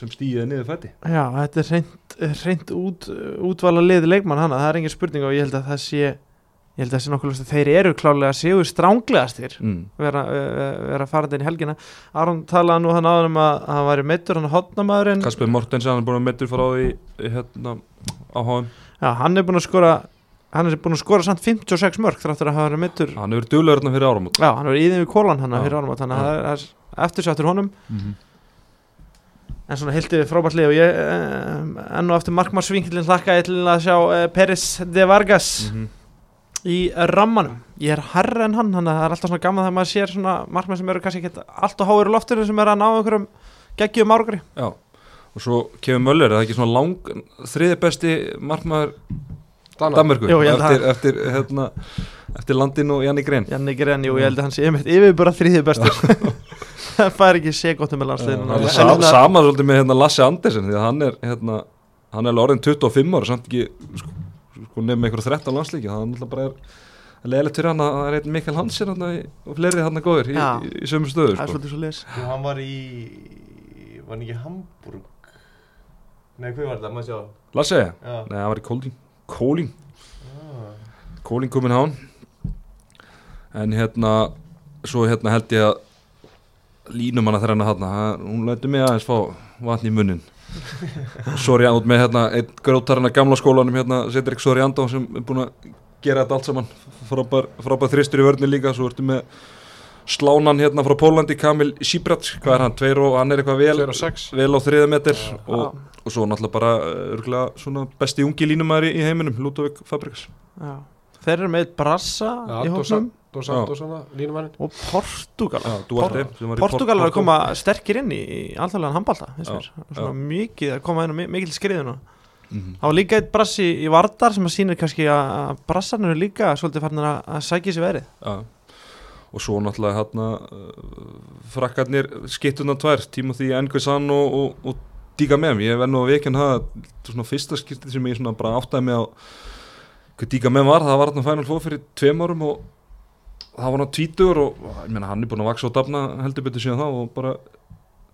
sem stíðið niður fætti Já, þetta er reynd út, útvala liði leikmann hana, það er engin spurning og ég held að það sé ég held að það sé nokkuð ljóst að þeir eru klálega séu stránglegastir mm. vera, vera farandi inn í helgina. Aron talaði nú hann áður um að hann væri meittur hann hotnamaðurinn Kasper Mortensen, hann er búin að meittur frá því í, hérna, á HM Já, hann er búin að skora hann er búin að skora samt 56 mörg þráttur að hafa verið meittur hann hefur duglegur hérna fyrir áramót. Já, hann er í þeim við kólan hann fyrir árum þannig að það er, það eftirsáttur honum. Mm -hmm. en svona hildi frábært lið og ég enn og eftir markmarsvinkilin hlakka ég til að sjá eh, Peris de Vargas. Mhm. Í rammanum. Ég er herra en hann, þannig að það er alltaf svona gaman þegar maður sér svona markmann sem eru kannski ekki allt og háir í loftinu sem er að ná einhverjum geggjum árgri Já, og svo Kevin Möller, er það ekki svona lang þriði besti markmaður Dana. Danmörku Jú, eftir, eftir, hérna, eftir Landin og Janni Grein Janni Grenni og ég held að hann sé yfir, yfir bara þrýðið bestur það fær ekki sekundum með landsliðinu er sama svolítið með hérna, Lasse Andersen því að hann er hérna, hann er alveg orðin 25 ára samt ekki sko, sko nefnum einhverja 13 landslíki það er náttúrulega bara er leðilegt fyrir hann að það er einn Mikael Hansen hann og fleiri hann góðir í, Já. í, í sömu stöðu það sko. Jú, hann var í, var hann ekki í Hamburg? Nei, hvað var þetta, maður sjá? Lasse? Já. Nei, hann var í Kóling Kóling, Ah. Kóling komin hán en hérna svo hérna held ég að línum hana þegar hann hérna hún lætur mig aðeins fá vatn í munnin Sorry út með hérna einn grótarinn að gamla skólanum hérna Cedric Soriando sem er búin að gera þetta allt saman. Frábær, frábær þristur í vörni líka svo ertu með slánan hérna frá Pólandi Kamil Sibrat, hvað er hann, tveir og hann er eitthvað vel, 2 og 6 vel á þriða meter Já. og, og svo náttúrulega bara örgulega svona besti ungi línumæri í heiminum Ludovic Fabrikas Já. þeir eru með Brassa Já, í hóknum Dos Santos svona, línumannin og Portugal. Já, Duarte, sem var í Portugal. Er að Porto. koma sterkir inn í, alþjóðlegan handbalta mikið að koma inn og mi- mikil skriðinu Mhm. það var líka eitt brassi í Vardar sem að sýnir kannski að að brassarnir eru líka svolítið farnir að, að sækja sér verið Já. og svo náttúrulega hérna uh, frakkarnir skiptuna tvær Timothy Nguessan og, og, og Díka Mem, ég verð nú að vekja er svona fyrsta skiptið sem ég svona bara áttaði mig á hvað Díka Mem var, það var hérna Final Four fyrir tveim árum og það var hann tvítur og ég meina hann er búin að vaksa og dafna heldur betur síðan þá og bara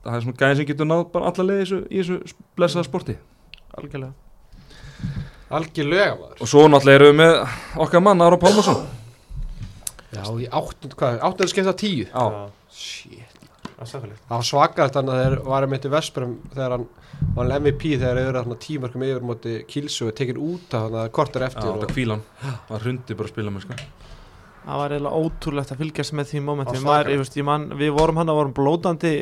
það er svona gæðin sem getur náð bara alla leið í þessu, í þessu blessaða sporti. Algjörlega. Algjörlega maður. Og svo náttúrulega erum við með okkar mann Ára Pálmarsson. Já, í áttund, hvað, áttundu skipta tíu. Já, Shit. Það var svakast þannig að þeir varum eitt í Vesperum þegar hann var hann MVP þegar þeir eru þarna tímörkum yfir móti Kilsu og tekin út af þannig að kortur Já, eftir þetta og, kvílan, það hrundi bara að spila með sko það var eiginlega ótrúlegt að fylgjast með því var maður, ég veist, ég man, við vorum hann að vorum blótandi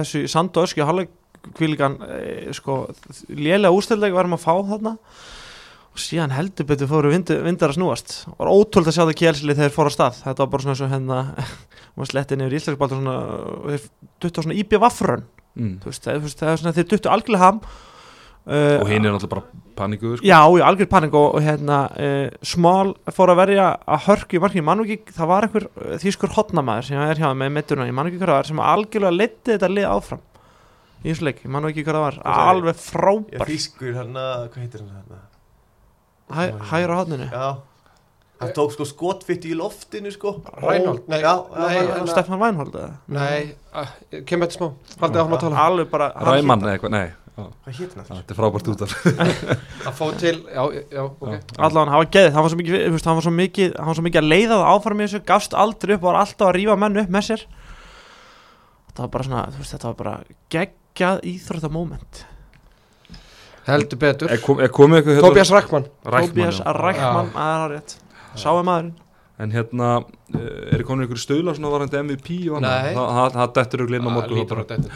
þessu í sand og öskju halvkvílikan e, sko, lélega úrstæðlega varum að fá þarna. Og síðan heldur betur fóru vind, vindar að snúast. Og var ótrúlega að sjá það kjælsli þegar þeir fóru á stað. Þetta var bara svona eins og hérna maður sletti nefnir í Íslandsbaldur svona þeir duttu á svona íbja vaffrön mm. þú veist, það er svona þeir duttu algjörlega ham uh, og hinn er náttúrulega bara panikuðu sko. Já, í algjör panik og, og hérna uh, Smál fór að verja að hörku í markinu, ég man nú ekki, það var einhver uh, þýskur hotnamaður sem er hjá þeim með mitturna, ég man nú ekki var, sem algjörlega leiti þetta lið áfram í þessu leik, ég man nú ekki sagði- alveg Já, frábær þýskur hérna, hvað heitir hann hérna? Hæ, hægra hotninu Já. Hann tók sko skotfitt í loftinu sko. Reinhold, nei, Já, nei, já, hérna- Stefán Vænhold eða? Nei, uh, kem þetta smá Haldið áfram að tala alveg bara hann Ræmann hét- eða eitthvað, nei já, Hvað hétt hann aftur? þetta er frábært út af að fá til Já, já, ok. Allavega hann var geðið, hann var svo mikið, hann var svo mikið hann var svo mikið að leiða það áfram í þessu gafst aldrei upp og var alltaf að rífa menn upp með sér. Það var bara svona, þú veist, þetta var bara geggjað íþróttamóment Heldur betur. Er, kom, er komið eitthvað hérna- Tobias Rackmann Tobias. Rækman, að það er rétt. Sáu maðurinn? En hérna, eh, er komin einhverju stöðla svona varandi MVP og annað? Nei. Það- Það það dettur auðvitað inn á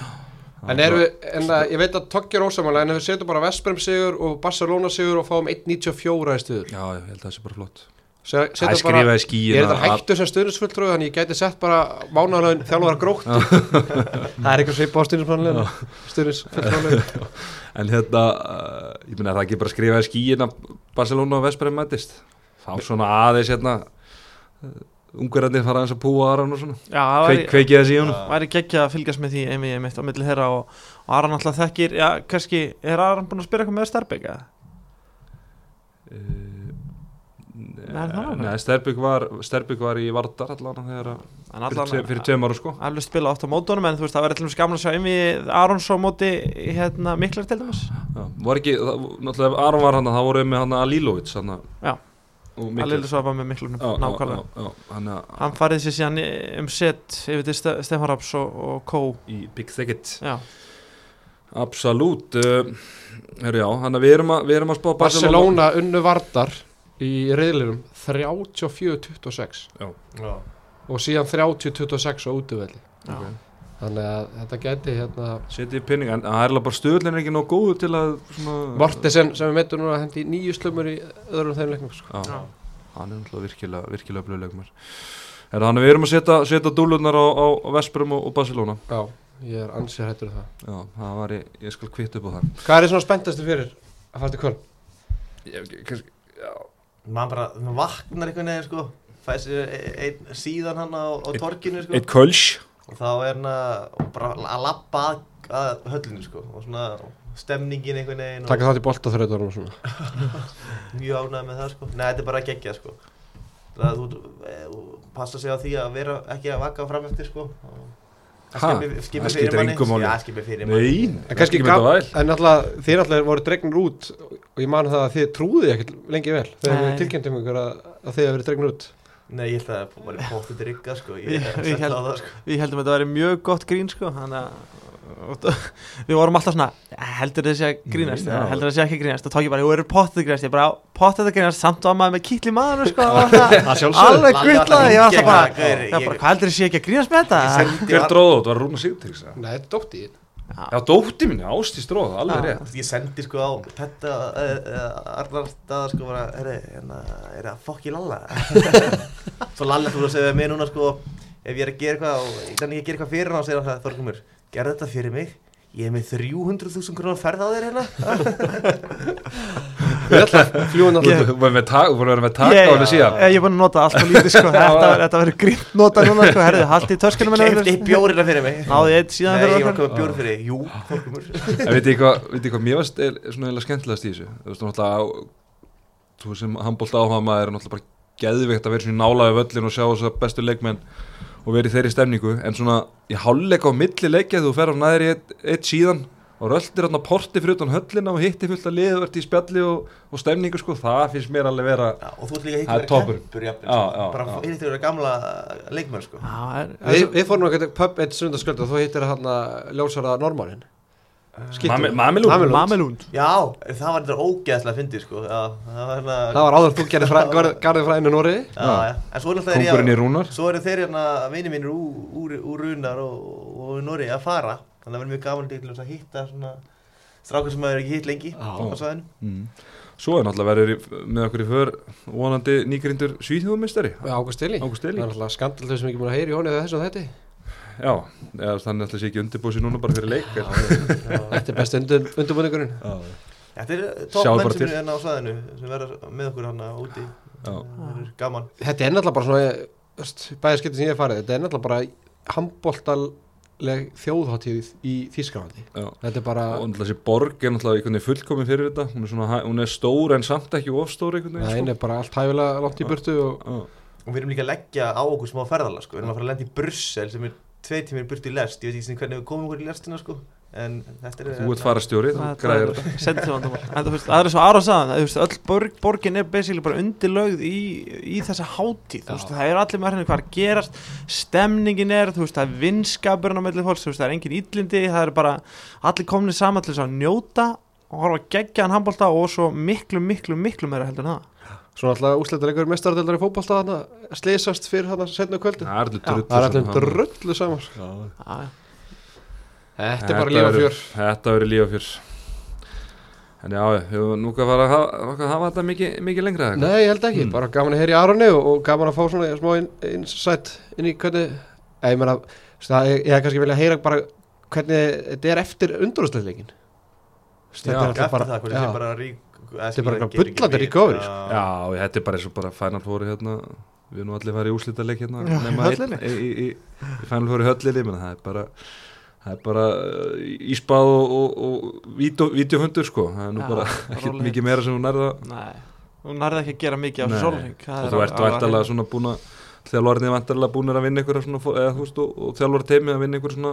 Ah, þetta. En við, en að, ég veit að Toggi er ósamála en ef við setjum bara Vesperum sigur og Barcelona sigur og fáum 1.94 í stuður Já, ég held að það sé bara flott. Se- Það er skrifað í ég er þetta hættu sem stuðnisfulltrúi þannig ég gæti sett bara mánaðalögin þjálfara grótt það er eitthvað svipa á stuðnisfulltrúi En hérna, uh, ég meina er það ekki bara skrifað í skíin að Barcelona og Vesperum mætist? Fá svona aðeins hérna ungverðarnir fara aðeins að púa Aron og svona. Já, það Kveik, væri, kveikið þessi í honum. Væri geggja að fylgjast með því einmitt, einmitt á milli þeirra og, og Aron alltaf þekkir, já, kannski er Aron búin að spila eitthvað með Starbygg eða? Nei, það var nei Sterbygg var, Sterbygg var í Vardar allan þegar að- En fyrir, allan- fyrir tveim ára sko. Alveg spila oft á mótunum en þú veist það til dæmis gaman að sjá einmi Arons á móti hérna miklar til dæmis. Já, var ekki, það, náttúrulega ef Aron var hann þá voru við með hann Alilovic hann Svo var með miklar Já, nákvæmlega. hann Hann farið sér síðan um set yfir til Ste Stefán Raps og, og Kó. Í Big Thicket. Uh, Herru já, hann að við erum að, við erum að spá Barcelona. Unnu Vardar í reyðlirum 34-26 Já. og síðan 30-26 á útivelli. Já. Þannig að þetta gæti hérna Setið í pinning, en það er alveg bara stöðlinn er ekki nóg góður til að svona Mortesen sem við meitum núna hendi nýju slumur í öðrum þeim leiknum sko. Hann er náttúrulega virkilega, virkilega blöðlegumar Er þannig að við erum að setja, setja dúlunar á, á, Vesperum og, og Barcelona? Já, ég er ansið hættur um það. Já, það var ég, ég skal kvitt upp á það. Hvað er þið svona spenntastu fyrir að fara til kvöld? ég, kannski, já, maður bara maður vaknar einhvern veginn sko. Fæði sér e- einn síðan hann á, á torkinu sko. Eitt köls og þá er hann að bara að lappa að, að höllinu sko. Og svona stemningin einhvern veginn og Taka þátt í boltaþrautunum og svona. Mjög ánægð með það sko. Nei þetta er bara geggja sko. Það þú, þú passa sig á því að vera ekki að vaka fram eftir sko. Það skipi, Það skipi skiptir fyrir manni já skipi fyrir manni. Nei, En kannski ekki gaf, mynda væl. en náttúrulega þið náttúrulega voru dregnir út og ég man það að þið trúðið ekkert lengi vel þegar Nei. við tilkynntum ykkur að, að þið hafa verið dregnir út nei ég held að það var póttið rigga sko. Við- ég held- á það sko. Við heldum að þetta væri mjög gott grín sko. Þannig að og við vorum alltaf svona heldur þessi að grínast? Já. eða heldur þessi ekki að grínast? Og tók ég bara, þú eru að grínast. Ég bara, pottið að grínast, samt var maður með kýtli maður sko, og alveg var gullaði ég var alltaf bara, ég ég- hvað heldur þessi ekki að grínast með þetta? Hver var- dróð át, var Rúna Sigurtíks Nei, þetta er dótt í Já, dótti minni, Ástís dróð, alveg Já. rétt. Ég sendi sko á þetta allar staðar sko bara er það að fokki lalla? Svo lalla þú að segja mér núna sko ef ég er að gera eitthvað og þannig ég gera eitthvað fyrir hann og segja hann Þorgumur, gerð þetta fyrir mig. Ég er með 300.000 krónar ferð á þér hérna fljúin náttúrulega þú voru með tak- þú voru verið með taka á henni síðan. Ég er búin að nota allt og lítið sko. Þetta, þetta verður grínt nota núna sko. Herðu, haldi í töskunum kefti bjórina fyrir mig. Náði eitt síðan nei, ég fyrir var komið bjór fyrir jú, veit ég hvað, veit ég hvað mér varst svona eða skemmtilegast í þessu? Þú veist, náttúrulega Þú sem handbólt áhuga maður er náttúrulega bara geðveikt að vera svona nálaði völlin og sjá þess að bestu leikmenn og vera í þeirri stemningu. En svona í hálfleika á milli leikja þú fer á næri eitt, eitt síðan og röltir hérna porti fyrir utan höllina og hitti fullt að liðvert í spjalli og, og stemningu sko, það finnst mér alveg vera Já, og þú ert líka hitt toppur. kempur jafnvel, Já, sko. bara hitt þér gamla leikmenn sko. Við, við fórum ekkert pub eitt sundarskvöld og þú hittir hann að ljósara Skittu Mamilú Mamelund. Mamelund. Já, það var þetta ógeðslega fyndið sko. Já, það var hérna var áður þú gerði garðið frá einu Nóri en svo er Kongurinn í að- rúnar. Svo eru þeir hérna, vini mínir úr, Runar og, og Nóri að fara Þannig að það verður mjög gaman til að hitta svona strákar sem maður er ekki hitt lengi á svæðinu. Mm. Svo er náttúrulega verið með okkur í för vonandi nýgrindur svíþjóðumistari Ágúst Eli Ágúst Það er alltaf skandal þau sem ekki múin að heyra í honum eða þessu og þetta. Já, eða þannig ætla sér ekki undirbúið sér núna bara fyrir leik en- Þetta er best undir, undirbúningurinn. Þetta er Sjáðu topp menn bara sem til. eru hérna á svæðinu sem verður með okkur hérna úti. Já. Það er gaman. Þetta er náttúrulega bara svona bæðarskipti sem ég hef farið Þetta er náttúrulega bara handbóltaleg þjóðháttíð í Þýskalandi. Já. Þetta er bara og náttúrulega þessi borg er náttúrulega einhvern veginn fullkomin fyrir þetta. Hún er, svona, hún er stór en samt ekki ofstór einhvern Það veginn er bara allt hæfilega langt í burtu og sko. Og við erum líka að leggja á okkur smá ferðala sko. Við erum að fara að lenda í Brussel sem er tvei tímir burtu í lest. Ég veit ekki hvernig við komum okkur í lestina sko En þetta er þú ert farastjóri, þú græðir. þetta það er svo aðra saðan Þú veist, öll borg, borgin er basically bara undirlögð í, í þessa hátíð. Þú veist, það er allir með hérna hvað að gerast Stemningin er, þú veist, það er vinskapurinn á melli fólks Þú veist, það er engin illindi Það er bara allir komnið saman til þess að njóta Og horfa að gegja hann handbólta Og svo miklu, miklu, miklu meira heldur en það. Svona alltaf úsleitar einhver mestaradildar í fótbolta þarna Slýsast fyrir þarna setna kvöldi. Það er allir er saman. allir drullu saman sko. Já, já. Þetta er bara lífa verður- fjör þetta verður lífa fjör en já, við höfum nú að fara að hafa, að hafa þetta mikið, mikið lengra eða hvað? Nei, ég held ekki, Mm. bara gaman að heyra í Aronni og, og gaman að fá svona smá inn- insight inn í hvernig Ég meina, ég, ég hef kannski vilja heyra bara hvernig þetta er eftir undurúsleileikin Þetta er alltaf bara, það, hvort já, það sé bara rík Þetta er bara eitthvað bullandi recovery, sko. já, þetta er bara eins og bara Final Four hérna við erum nú allir farið í úslítaleik hérna Já, nema í einn höllinni. í, í, í, í fænal fyrir höllinni menn það er bara það er bara uh, íspað og, og, og vídeo, vídeohundur sko það er nú Já, bara ekkert mikið meira sem hún nærða Nei, hún nærði ekki að gera mikið á þessu sólring og þú ert væntalega svona búin að þjálfarnir vantarlega búin að vinna ykkur svona, eða þú veist og, og þjálfar teimi að vinna ykkur svona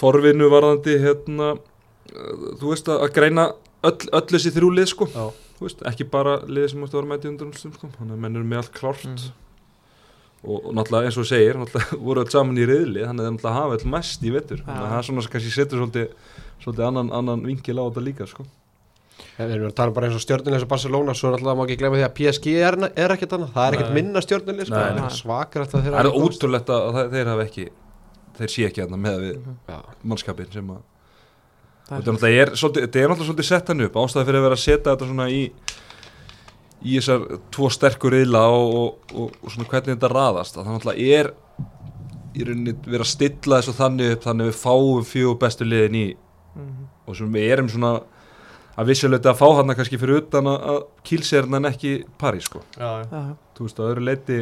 forvinnu varðandi hérna uh, þú veist að, að greina öll, öll þessi þrjú lið sko Já. þú veist, ekki bara lið sem múst að vera mæti undan sko. þannig að menn eru með allt klárt Mhm. Og, náttúrulega eins og segir náttúrulega voru öll saman í riðli þannig að þeir náttúrulega hafa öll mest í vetur. Þannig að það er svona sem kannski setur svolítið, svolítið annan, annan vinkil á þetta líka sko. Við erum að tala bara eins og stjórnulegs og Barcelona svo er alltaf má ekki glemja því að PSG er, er ekkert annað. Það er ekkert minna stjórnuleg sko, það er svakar alltaf þeirra það er ótrúlegt að það, þeir hafa ekki þeir sé ekki þarna með við Já. mannskapin sem að Það þetta er náttúrulega er svolítið, þetta er náttúrulega svolítið sett hann upp ástæði fyrir að vera að setja þetta svona í í þessar tvo sterkur riðla og, og, og, og svona hvernig þetta raðast að það náttúrulega er í rauninni verið að stilla þessu þannig upp þannig að við fáum fjögur bestu liðin í Mhm. og sem við erum svona að vissuleita að fá hann kannski fyrir utan að, að kýlserna en ekki París sko Já, já. Þú veist að öðru leiti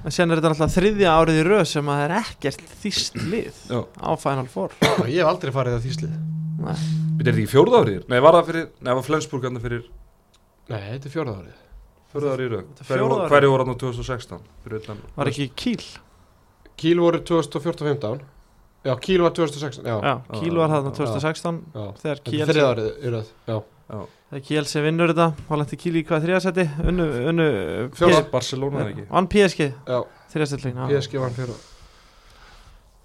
En sen er þetta alltaf þriðja árið í röð sem að það er ekkert þýst lið já, á Final Four ég hef aldrei farið að þýslið Nei. Þetta er þetta ekki fjórða árið? Nei, var það fyrir, nei, var Flensburg fyrir nei, þetta er fjórða árið í raug Þetta er. Hverju voru hann á 2016? Fyrir utan Var ekki Kíl? Kíl voru 2014-15 já, Kíl var 2016 já, Já, Kíl var þarna já. 2016 já. þegar þetta Kíl er þriða árið í röð já, þegar Kíl sem vinnur þetta var í Kíl í hvað þriðasetti unnu, unnu Fjórða. P- Barcelona eða ekki vann PSG já, þriðasettlík PSG var fjórða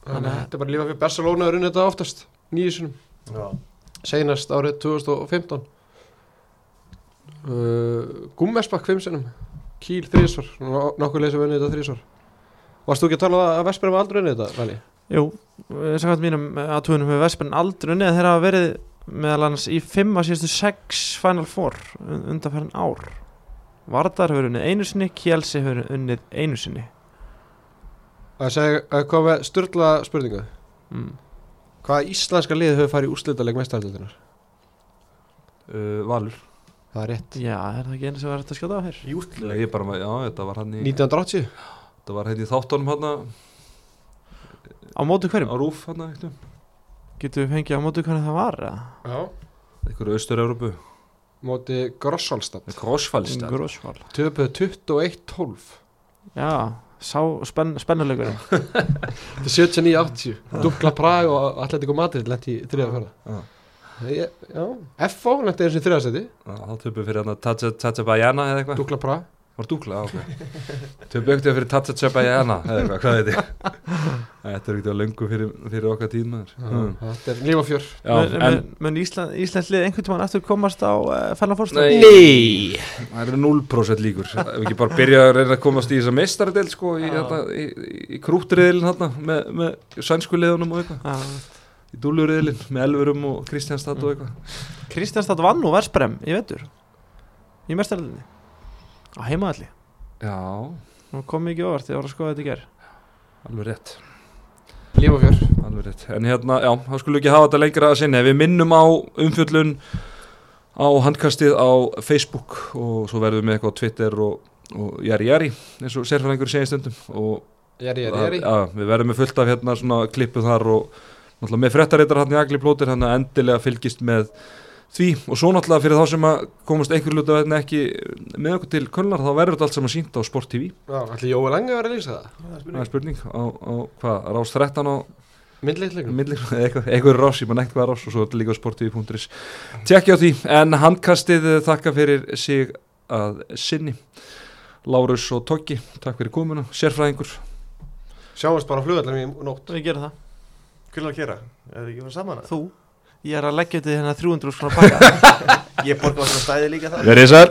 þannig að þetta er bara lífa fyrir Barcelona að runna þetta oftast nýju sinum Já. seinast árið 2015 uh, Gummesbakk 5 sinum Kíl þrísvar, nokkuð leysum unnið þetta þrísvar Varst þú ekki að tala um að Vesper var aldrei unnið þetta, Vali? Jú, samkvæmt mínum aðtugunum hefur Vespen aldrei unnið þeir hafa verið meðal annars í 5 að síðustu 6 Final Four un- undanfærin ár. Vardar hefur unnið einu sinni Kjelsi hefur unnið einu sinni. Það segi að koma með styrla spurningu? Mm. Hvaða íslenska lið hefur farið í úrslitaleg mestaröldunar? uh, Valur Það er rétt. Já, er það ekki einu sem var hægt að skjóta á hér? Nei, ég bara, já, þetta var hann í 1980 Þetta var hann í þáttunum hann Á móti á hverjum? Rúf hann eitthvað. Getur við fengið á móti hvernig það var? Já. Einhverju austur-Európu Móti Grossalstad Krossfælstad Grósval Töpuð 21-12 Já, sá spenn, spennuleikurinn Þetta er 79-80 Dukla Prag og Atletico Madrid lent í þriða Já. fjörða Já, FO og í þriðasetti Þá töpum fyrir hann að Tatsa Bajana eða eitthvað. Dukla Prag Var dúkla, ok. Töpum ekkert fyrir Tatsa Bajana eða eitthvað, hvað veit ég? Þetta er ekkert að löngu fyrir, fyrir okkar tímaður mm. Þetta er líf og fjör. Já, Mun- en mun- Mun Ísland, Íslands lið einhvern tímann eftir komast á uh, Final Four? Nei. Það eru 0% líkur. Ef ekki bara byrja að reyna að komast í þessa mestaradel sko í, Já. í, í, í krúttriðilin með, með sænsku liðunum og eitthvað. Í dúluriðilin með Elverum og Kristjánstad og eitthvað. Kristjánstad vann nú Versprem í vetur í mestarlinni á heimaðalli Já, kom mikið þegar ég var að skoða þetta í ger alveg rétt. Líf og fjör Alveg rétt, en hérna, já, þá skulum við ekki hafa þetta lengra að sinni, við minnum á umfjöllun á handkastið á Facebook og svo verðum við með eitthvað á Twitter og, og jari jari, eins og sérfæðingur segir stundum. Og Jæri, jæri, jæri við verðum með fullt af hérna svona klippu þar og náttúrulega með fréttareitar hann í agli plótir hann að endilega fylgist með því. Og svo náttúrulega fyrir þá sem að komast einhver luta vegna ekki með okkur til kölnar þá verður þetta allt saman sínt á Sport TV Já, ætli Jói Lange að vera að lýsa það? Það er spurning. Á, á hvað, rás 13 á Myndleikleikum eitthvað, eitthvað rás, ég maður neitt hvað rás og svo er þetta líka á sportv.is tjekkja á því, en handkastið þakka fyrir sig að sinni. Lárus og Toggi, takk fyrir komuna, sérfræðingur. Sjáumst bara á flugallum í nótt. Við gerum það Hvernig að gera? Er það ekki að fara saman? eða? Þú Ég er að leggja þetta í hérna 300 svona pakka Ég borga á svona stæði líka það Verið sæl